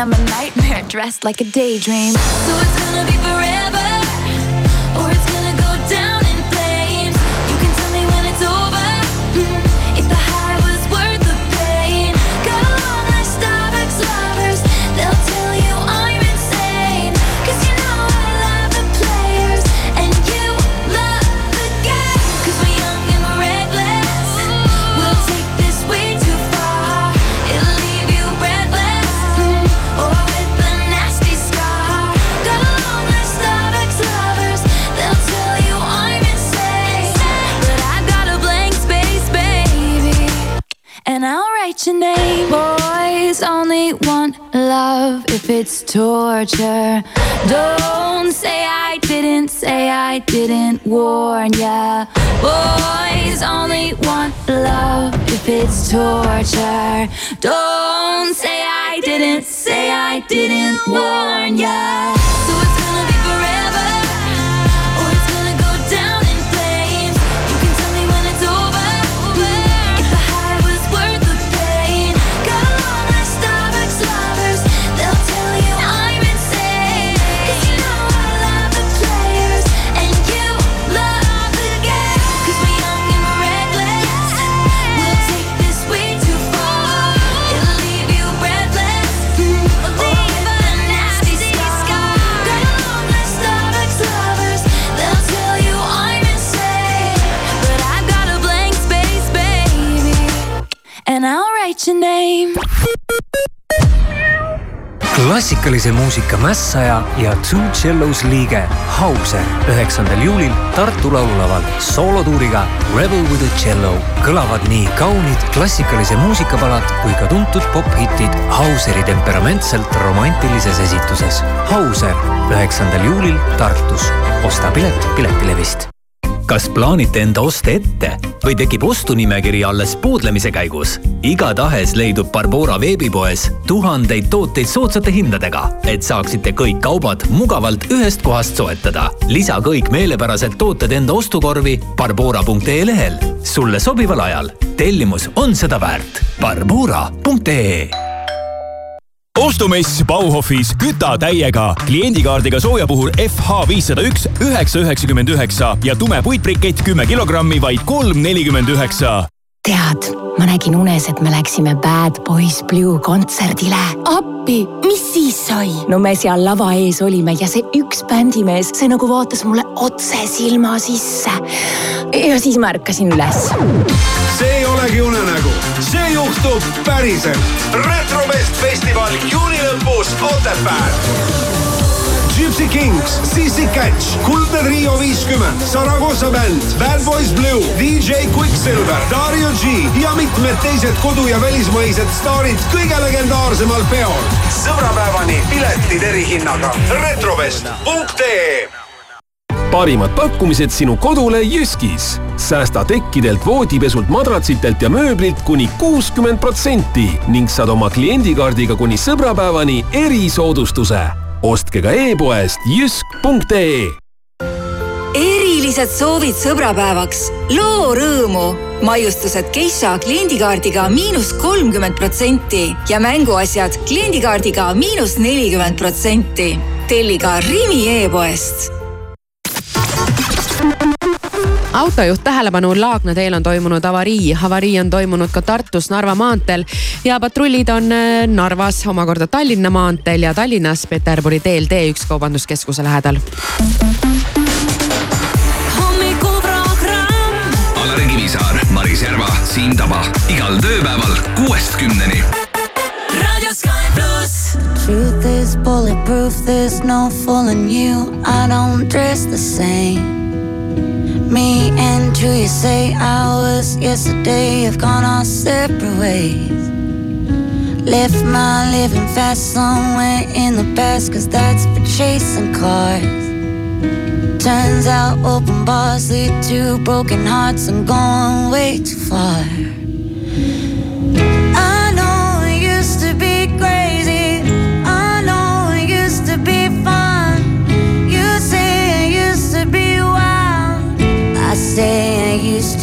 I'm a nightmare dressed like a daydream. So it's gonna be forever, torture. Don't say I didn't, say I didn't warn ya. Boys only want love if it's torture. Don't say I didn't, say I didn't warn ya. So it's gonna be forever, klassikalise muusika mässaja ja Two Cellos liige Hauser üheksandal juulil Tartu Laululaval soolotuuriga Rebel with a cello kõlavad nii kaunid klassikalise muusikapalad kui ka tuntud pophitid Hauseri temperamentselt romantilises esituses. Hauser üheksandal juulil Tartus. osta pilet Piletilevist kas plaanite enda oste ette või tekib ostunimekiri alles poodlemise käigus? igatahes leidub Barbora veebipoes tuhandeid tooteid soodsate hindadega, et saaksite kõik kaubad mugavalt ühest kohast soetada. lisa kõik meelepärased tooted enda ostukorvi barbora.ee lehel sulle sobival ajal. tellimus on seda väärt. Barbora.ee ostumess Bauhofis küta täiega. kliendikaardiga sooja puhul FH viissada üks, üheksa üheksakümmend üheksa ja tume puitbrikett kümme kilogrammi, vaid kolm nelikümmend üheksa. tead, ma nägin unes, et me läksime Bad Boys Blue kontserdile. appi, mis siis sai? no me seal lava ees olime ja see üks bändimees, see nagu vaatas mulle otse silma sisse. ja siis ma ärkasin üles. see ei olegi unenägu, see juhtub päriselt. retrobest festival juuni lõpus Otepääl. Gypsy Kings, Sissi Catch, Kuldne Trio viiskümmend, Saragossa bänd, Bad Boys Blue, DJ Quicksilver, Dario G ja mitmed teised kodu- ja välismaised staarid kõige legendaarsemal peol. sõbrapäevani piletid erihinnaga. retrovest.ee parimad pakkumised sinu kodule Jyskis. säästa tekkidelt, voodipesult, madratsitelt ja mööblilt kuni kuuskümmend protsenti ning saad oma kliendikaardiga kuni sõbrapäevani erisoodustuse. ostke ka e-poest jysk.ee erilised soovid sõbrapäevaks. loo rõõmu. maiustused Geisha kliendikaardiga miinus kolmkümmend protsenti ja mänguasjad kliendikaardiga miinus nelikümmend protsenti. telli ka Rimi e-poest autojuht tähelepanu, Laagna teel on toimunud avarii. avarii on toimunud ka Tartus Narva maanteel ja patrullid on äh, Narvas, omakorda Tallinna maanteel ja Tallinnas Peterburi teel T1 kaubanduskeskuse lähedal. Alari Kivisaar, Maris Järva, Siim Taba igal tööpäeval kuuest kümneni. Truth is bulletproof, there's no fooling you. I don't dress the same. Me and you, you say I was yesterday have gone our separate ways. Left my living fast somewhere in the past, cause that's for chasing cars. Turns out open bars lead to broken hearts and going way too far.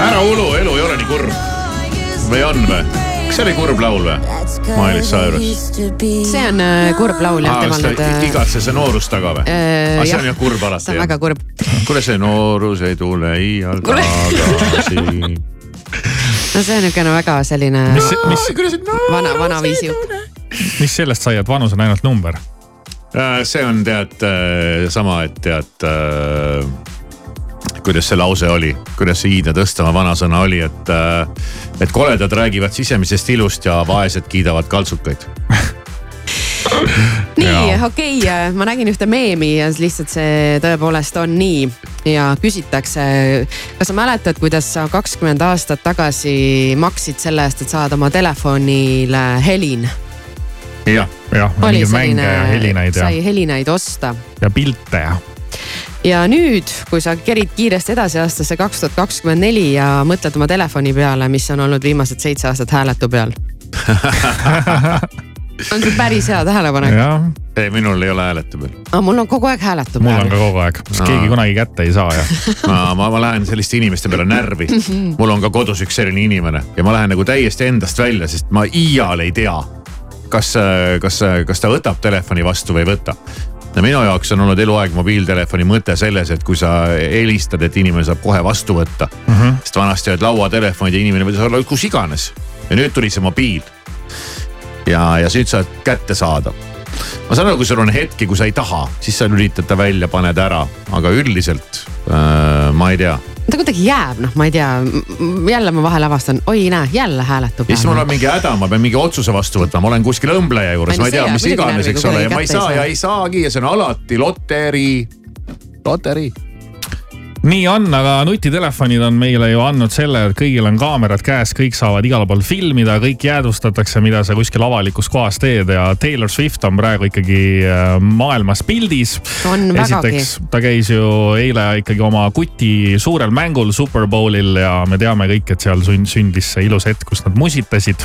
I Ulu, elu ei ole nii kurb. või on või? kas see oli kurb laul või? Miley Cyrus. see on äh, kurb laul jah, temal kas need ta äh, igatses see noorus taga või? äh, aga see jah. on jah kurb alati see on väga kurb. kuule, see noorus ei tule iial tagasi. no see on niisugune väga selline mis, mis, vana, vanaviisi jutt. mis sellest sai, et vanus on ainult number? Äh, see on tead äh, sama, et tead äh, kuidas see lause oli, kuidas see Iidne Tõstamaa vanasõna oli, et, et koledad räägivad sisemisest ilust ja vaesed kiidavad kaltsukaid. nii, okei okay,, ma nägin ühte meemi ja lihtsalt see tõepoolest on nii ja küsitakse, kas sa mäletad, kuidas sa kakskümmend aastat tagasi maksid selle eest, et saad oma telefonile helin? jah, jah, oli selline ja, ja, sai helinaid osta ja pilte ja. Ja nüüd, kui sa kerid kiiresti edasi aastasse kaks tuhat kakskümmend neli ja mõtled oma telefoni peale, mis on olnud viimased seitse aastat hääletu peal. on see päris hea tähelepanek? ei, minul ei ole hääletu peal. aga mul on kogu aeg hääletu mul on peal. ka kogu aeg, sest keegi kunagi kätte ei saa ja. ma, ma, ma lähen selliste inimeste peale närvi. mul on ka kodus üks selline inimene ja ma lähen nagu täiesti endast välja, sest ma iial ei tea, kas, kas, kas ta võtab telefoni vastu või ei võta no minu jaoks on olnud eluaeg mobiiltelefoni mõte selles, et kui sa helistad, et inimene saab kohe vastu võtta mm. -hmm. sest vanasti olid lauatelefonid ja inimene võis olla kus iganes ja nüüd tuli see mobiil. ja, ja nüüd saad kätte saada. ma saan aru, kui sul on hetki, kui sa ei taha, siis sa lülitad ta välja, paned ära, aga üldiselt äh, ma ei tea. Ta kuidagi jääb, noh, ma ei tea, jälle ma vahel avastan, oi näe, jälle hääletu ja siis mul on. mingi häda, ma pean mingi otsuse vastu võtma, ma olen kuskil õmbleja juures, ma ei tea, mis iganes, eks ole, ja ma ei saa. ja ei saagi ja see on alati loterii, loterii. Nii on, aga nutitelefonid on meile ju andnud selle, et kõigil on kaamerad käes, kõik saavad igal pool filmida, kõik jäädvustatakse, mida sa kuskil avalikus kohas teed ja Taylor Swift on praegu ikkagi äh, maailmas pildis. Esiteks, ta käis ju eile ikkagi oma kuti suurel mängul Super Bowlil ja me teame kõik, et seal sünd- sündis see ilus hetk, kus nad musitasid.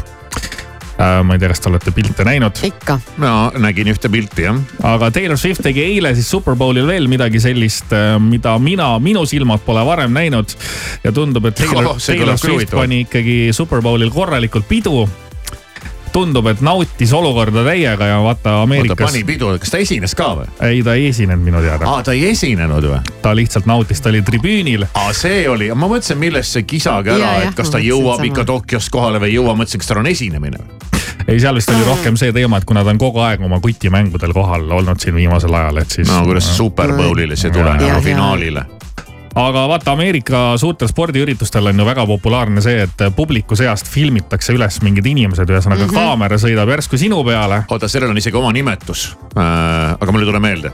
Ma ei tea, kas te olete pilte näinud? ikka. no nägin ühte pilti jah. aga Taylor Swift tegi eile siis Superbowlil veel midagi sellist, mida mina, minu silmad pole varem näinud. ja tundub, et Taylor, Oh, Taylor Swift huvitavalt. pani ikkagi Superbowlil korralikult pidu. tundub, et nautis olukorda täiega ja vaata oota, Ameerikas. pani pidu, kas ta esines ka või? ei, ta ei esinenud minu teada. aa, ta ei esinenud või? ta lihtsalt nautis, ta oli tribüünil. aa, see oli, ma mõtlesin, millest see kisagi Ja, ära, jah, et kas ta jõuab ikka Tokyost kohale või ei jõua, mõtlesin, kas tal on esinemine või? ei, seal vist oli rohkem see teema, et kuna ta on kogu aeg oma kutimängudel kohal olnud siin viimasel ajal, et siis. no kuidas Super Bowlile see tuleb nagu finaalile. aga vaata, Ameerika suurtel spordiüritustel on ju väga populaarne see, et publiku seast filmitakse üles mingid inimesed, ühesõnaga mm. -hmm. kaamera sõidab järsku sinu peale. oota, sellel on isegi oma nimetus äh,. aga mul ei tule meelde.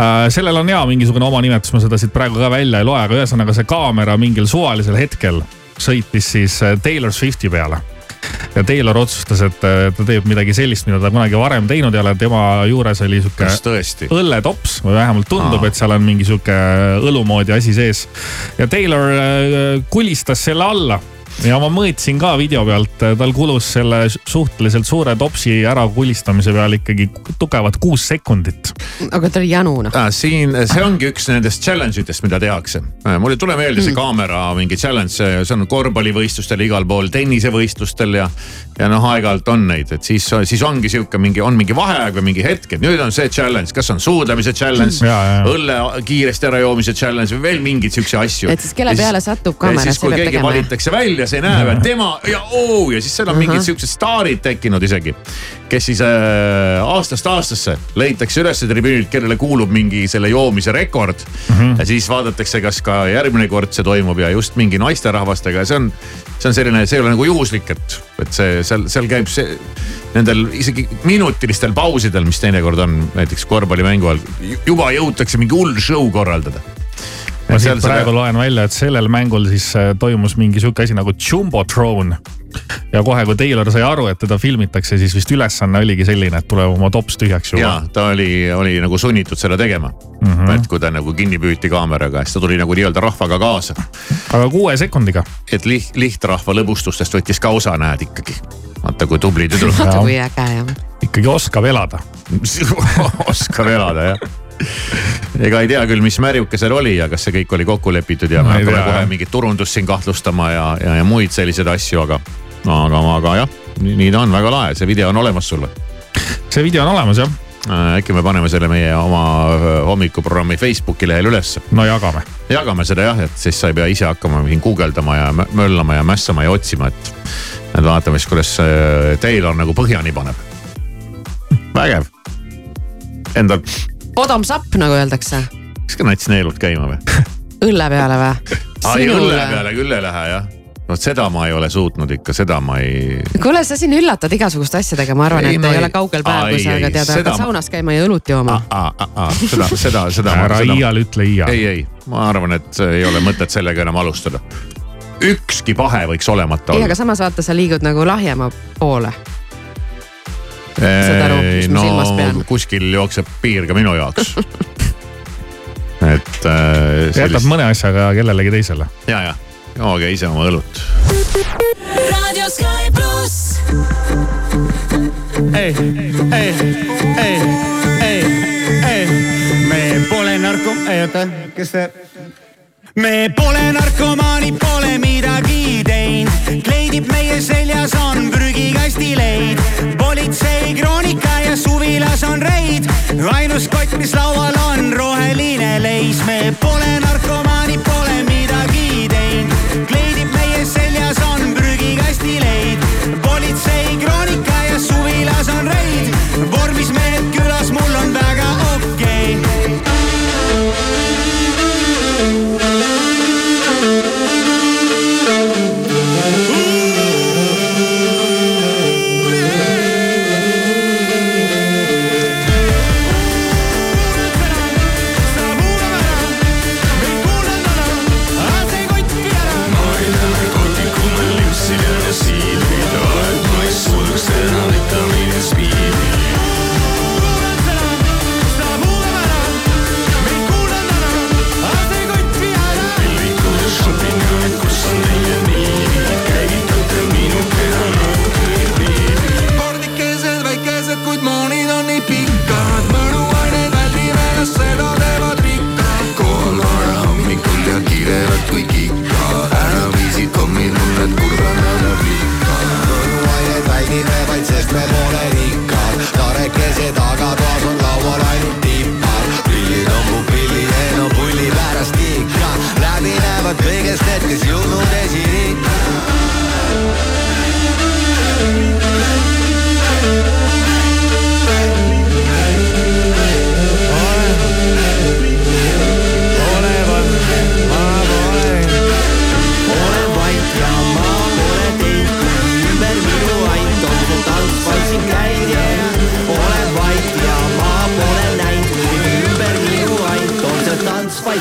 Äh, sellel on jaa mingisugune oma nimetus, ma seda siit praegu ka välja ei loe, aga ühesõnaga see kaamera mingil suvalisel hetkel sõitis siis äh, Taylor Swifti peale. Ja Taylor otsustas, et äh, ta teeb midagi sellist, mida ta kunagi varem teinud ei ole, tema juures oli sihuke õlletops või vähemalt tundub, et seal on mingi sihuke õlu moodi asi sees. ja Taylor äh, kulistas selle alla ja ma mõõtsin ka video pealt, tal kulus selle suhteliselt suure topsi ära kulistamise peale ikkagi tugevad kuus sekundit. aga ta oli janu noh. Ah, siin, see ongi üks nendest challenge itest, mida tehakse. mul ei tule meelde see Mm. kaamera mingi challenge, see on korvpallivõistlustel igal pool, tennisevõistlustel ja. ja noh, aeg-ajalt on neid, et siis, siis ongi sihuke mingi, on mingi vaheaeg või mingi hetk, et nüüd on see challenge, kas on suudlemise challenge, Ja, ja, ja. õlle kiiresti ära joomise challenge või veel mingeid siukse asju. et siis kelle peale satub ja kaamera, siis, see kui keegi tegema. valitakse välja, see näeb, et tema ja oo ja siis seal on mingid Ahah. siuksed staarid tekkinud isegi. kes siis äh, aastast aastasse leitakse ülesse tribüünilt, kellele kuulub mingi selle joomise rekord mm. -hmm. ja siis vaadatakse, kas ka järgmine kord see toimub ja just mingi naisterahvastega ja see on, see on selline, see ei ole nagu juhuslik, et, et see seal, seal käib see nendel isegi minutilistel pausidel, mis teinekord on näiteks korvpallimängu all, juba jõutakse mingi hull show korraldada. Ma siit praegu loen välja, et sellel mängul siis äh, toimus mingi sihuke asi nagu Jumbotron. ja kohe, kui Taylor sai aru, et teda filmitakse, siis vist ülesanne oligi selline, et tuleb oma tops tühjaks juua ja. ta oli, oli nagu sunnitud seda tegema mm. -hmm. et kui ta nagu kinni püüti kaameraga, siis ta tuli nagu nii-öelda rahvaga kaasa. aga kuue sekundiga. et liht-, lihtrahva lõbustustest võttis ka osa, näed ikkagi. vaata, kui tubli tüdruk. vaata kui äge jah. ikkagi oskab elada. oskab elada jah. ega ei tea küll, mis märjuke seal oli ja kas see kõik oli kokku lepitud ja me Ma ei hakkame kohe mingit turundust siin kahtlustama ja, ja, ja muid selliseid asju, aga, aga, aga jah, nii ta on, väga lahe, see video on olemas sul või? see video on olemas jah. äkki me paneme selle meie oma öö, hommikuprogrammi Facebooki lehel ülesse. no jagame. jagame seda jah, et siis sa ei pea ise hakkama siin guugeldama ja mö- möllama ja mässama ja otsima, et. et vaatame siis, kuidas see Taylor nagu põhjani paneb. vägev. Endal, Bottoms up nagu öeldakse, kas ka nats neelud käima või? õlle peale või? ai õlle peale küll ei lähe jah. vot seda ma ei ole suutnud ikka, seda ma ei. kuule, sa siin üllatad igasuguste asjadega, ma arvan, Ei, et ma ei ei- ole kaugel päev, kui sa ei, hakkad teada seda hakkad ma- saunas käima ja õlut jooma. seda, seda, seda. Ära iial ütle iial. ei, ei, ma arvan, et ei ole mõtet sellega enam alustada. ükski pahe võiks olemata ei, olla. aga samas vaata, sa liigud nagu lahjema poole. Saad aru, mis ma silmas pean? kuskil jookseb piir ka minu jaoks et äh, jätad mõne asjaga kellelegi teisele. ja, ja jooge ise oma õlut. Radio Sky pluss. ei, ei, ei, ei, ei, me pole narko, ei oota, kes see? me pole narkomaanid, pole midagi teinud, kleidib meie seljas on prügikasti leid. politsei kroonika ja suvilas on reid, ainus kott, mis laual on roheline leis, me pole narkomaanid, pole midagi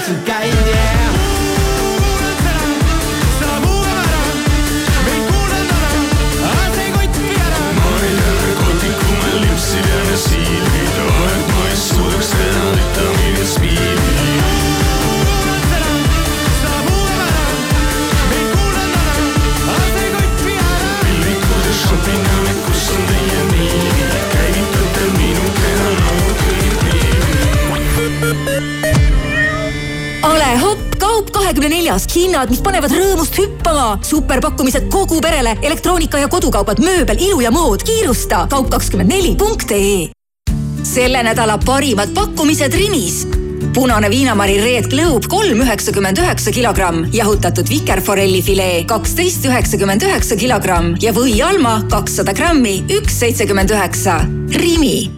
tants, vaid hinnad, mis panevad rõõmust hüppama. superpakkumised kogu perele, elektroonika ja kodukaubad, mööbel, ilu ja mood, kiirusta. kaup kakskümmend neli punkt ee. selle nädala parimad pakkumised Rimis. Punane viinamari Red Globe kolm üheksakümmend üheksa kilogramm, jahutatud vikerforelli filee kaksteist üheksakümmend üheksa kilogramm. Ja või Alma kakssada grammi, üks seitsekümmend üheksa. Rimi.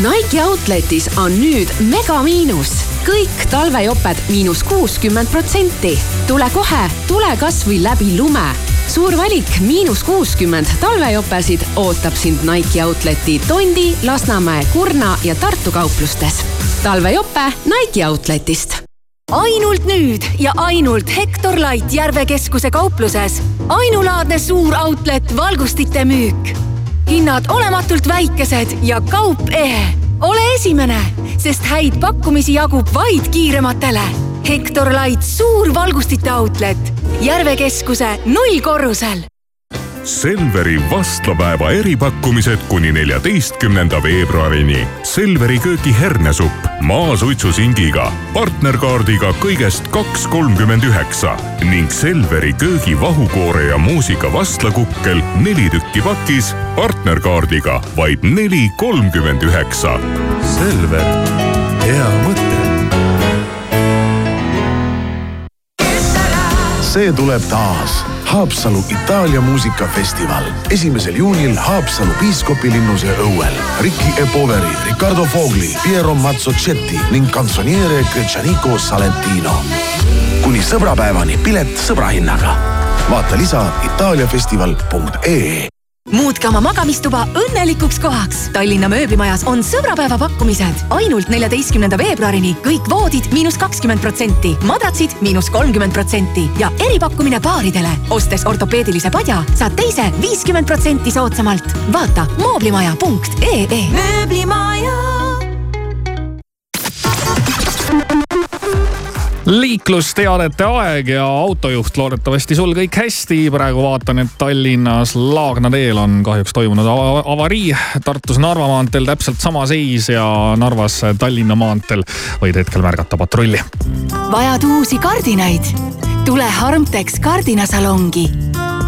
Nike Outletis on nüüd megamiinus, kõik talvejoped miinus kuuskümmend protsenti. tule kohe, tule kasvõi läbi lume. suur valik miinus kuuskümmend talvejopesid ootab sind Nike Outleti Tondi, Lasnamäe, Kurna ja Tartu kauplustes. talvejope Nike Outletist ainult nüüd ja ainult Hektor Light Järve keskuse kaupluses. ainulaadne suur outlet valgustite müük. hinnad olematult väikesed ja kaup ehe. Ole esimene, sest häid pakkumisi jagub vaid kiirematele. Hektor Light suur valgustite outlet Järve keskuse nullkorrusel. Selveri vastlapäeva eripakkumised kuni neljateistkümnenda veebruarini. Selveri köögihernesupp maasuitsusingiga, partnerkaardiga kõigest kaks kolmkümmend üheksa ning Selveri köögivahukoore ja muusika vastlakukkel neli tükki pakis, partnerkaardiga vaid neli kolmkümmend üheksa. Selver, hea mõte. See tuleb taas. Haapsalu Itaalia muusikafestival esimesel juunil Haapsalu piiskopilinnuse õuel. Ricky E. Poveri, Ricardo Fogli, Piero Mazzocetti ning kantsoniere Gretšaniko Salentino. kuni sõbrapäevani pilet sõbrahinnaga. vaata lisa itaaliafestival.ee muutke oma magamistuba õnnelikuks kohaks. Tallinna mööblimajas on sõbrapäeva pakkumised ainult neljateistkümnenda veebruarini kõik voodid miinus kakskümmend protsenti, madratsid miinus kolmkümmend protsenti ja eripakkumine paaridele. ostes ortopeedilise padja, saad teise viiskümmend protsenti soodsamalt. vaata mooblimaja.ee. mööblimaja liiklusteadete aeg ja autojuht, loodetavasti sul kõik hästi. praegu vaatan, et Tallinnas Laagna teel on kahjuks toimunud ava- avarii. Tartus Narva maanteel täpselt sama seis ja Narvas Tallinna maanteel võid hetkel märgata patrulli. vajad uusi kardinaid? tule Harmtex kardinasalongi.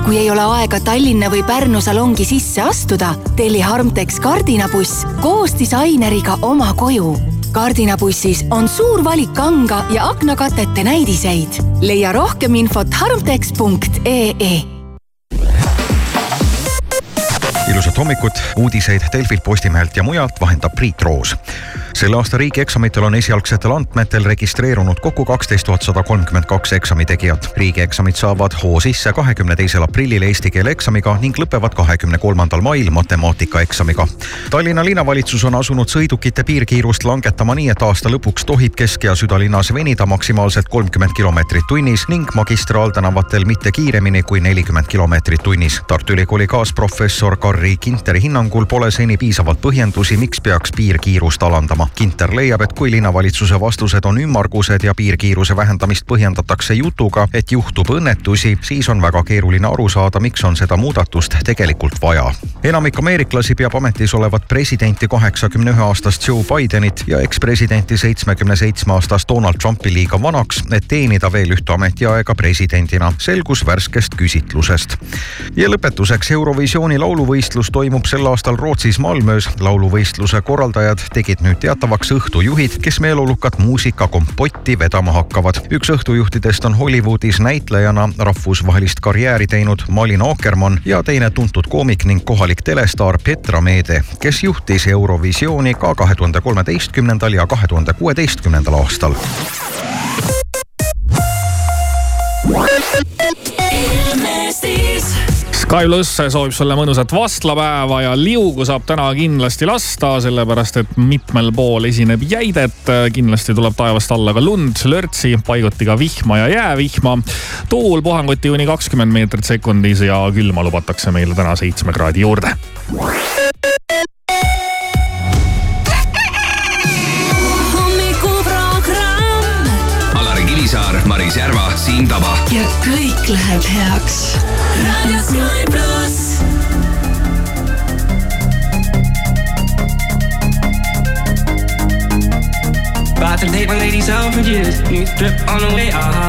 kui ei ole aega Tallinna või Pärnu salongi sisse astuda, telli Harmtex kardinabuss koos disaineriga oma koju. Kardinabussis on suur valik kanga ja aknakatete näidiseid. leia rohkem infot harmtex.ee ilusat hommikut, uudiseid Delfilt, Postimehelt ja mujalt vahendab Priit Roos. Selle aasta riigieksamitel on esialgsetel andmetel registreerunud kokku kaksteist tuhat sada kolmkümmend kaks eksami tegijat. riigieksamid saavad hoo sisse kahekümne teisel aprillil eesti keele eksamiga ning lõpevad kahekümne kolmandal mail matemaatikaeksamiga. Tallinna linnavalitsus on asunud sõidukite piirkiirust langetama nii, et aasta lõpuks tohib Kesk- ja südalinnas venida maksimaalselt kolmkümmend kilomeetrit tunnis ning magistraaltänavatel mitte kiiremini kui nelikümmend kilomeetrit tunnis. Tartu Ülikooli kaasprofessor Karri Kinteri hinnangul pole seni piisavalt põhjendusi, miks peaks piirkiirust alandama. Kinter leiab, et kui linnavalitsuse vastused on ümmargused ja piirkiiruse vähendamist põhjendatakse jutuga, et juhtub õnnetusi, siis on väga keeruline aru saada, miks on seda muudatust tegelikult vaja. enamik ameeriklasi peab ametis olevat presidenti kaheksakümne ühe aastast Joe Bidenit ja ekspresidenti seitsmekümne seitsme aastast Donald Trumpi liiga vanaks, et teenida veel ühte ametiaega presidendina, selgus värskest küsitlusest. ja lõpetuseks Eurovisiooni lauluvõistlus toimub sel aastal Rootsis Malmös. lauluvõistluse korraldajad tegid nüüd teatavaks õhtujuhid, kes meeleolukat muusikakompotti vedama hakkavad. üks õhtujuhtidest on Hollywoodis näitlejana rahvusvahelist karjääri teinud Malin Akkermann ja teine tuntud koomik ning kohalik telestaar Petra Meede, kes juhtis Eurovisiooni ka kahe tuhande kolmeteistkümnendal ja kahe tuhande kuueteistkümnendal aastal. ilmestis Sky pluss soovib sulle mõnusat vastlapäeva ja liugu saab täna kindlasti lasta, sellepärast et mitmel pool esineb jäidet. kindlasti tuleb taevast alla ka lund, lörtsi, paiguti ka vihma ja jäävihma. tuul puhanguti kuni kakskümmend meetrit sekundis ja külma lubatakse meile täna seitsme kraadi juurde. Maris Järva, Siim Taba. ja kõik läheb heaks. raadio Sky pluss. About to take my ladies out for years. New strip on the way, aha.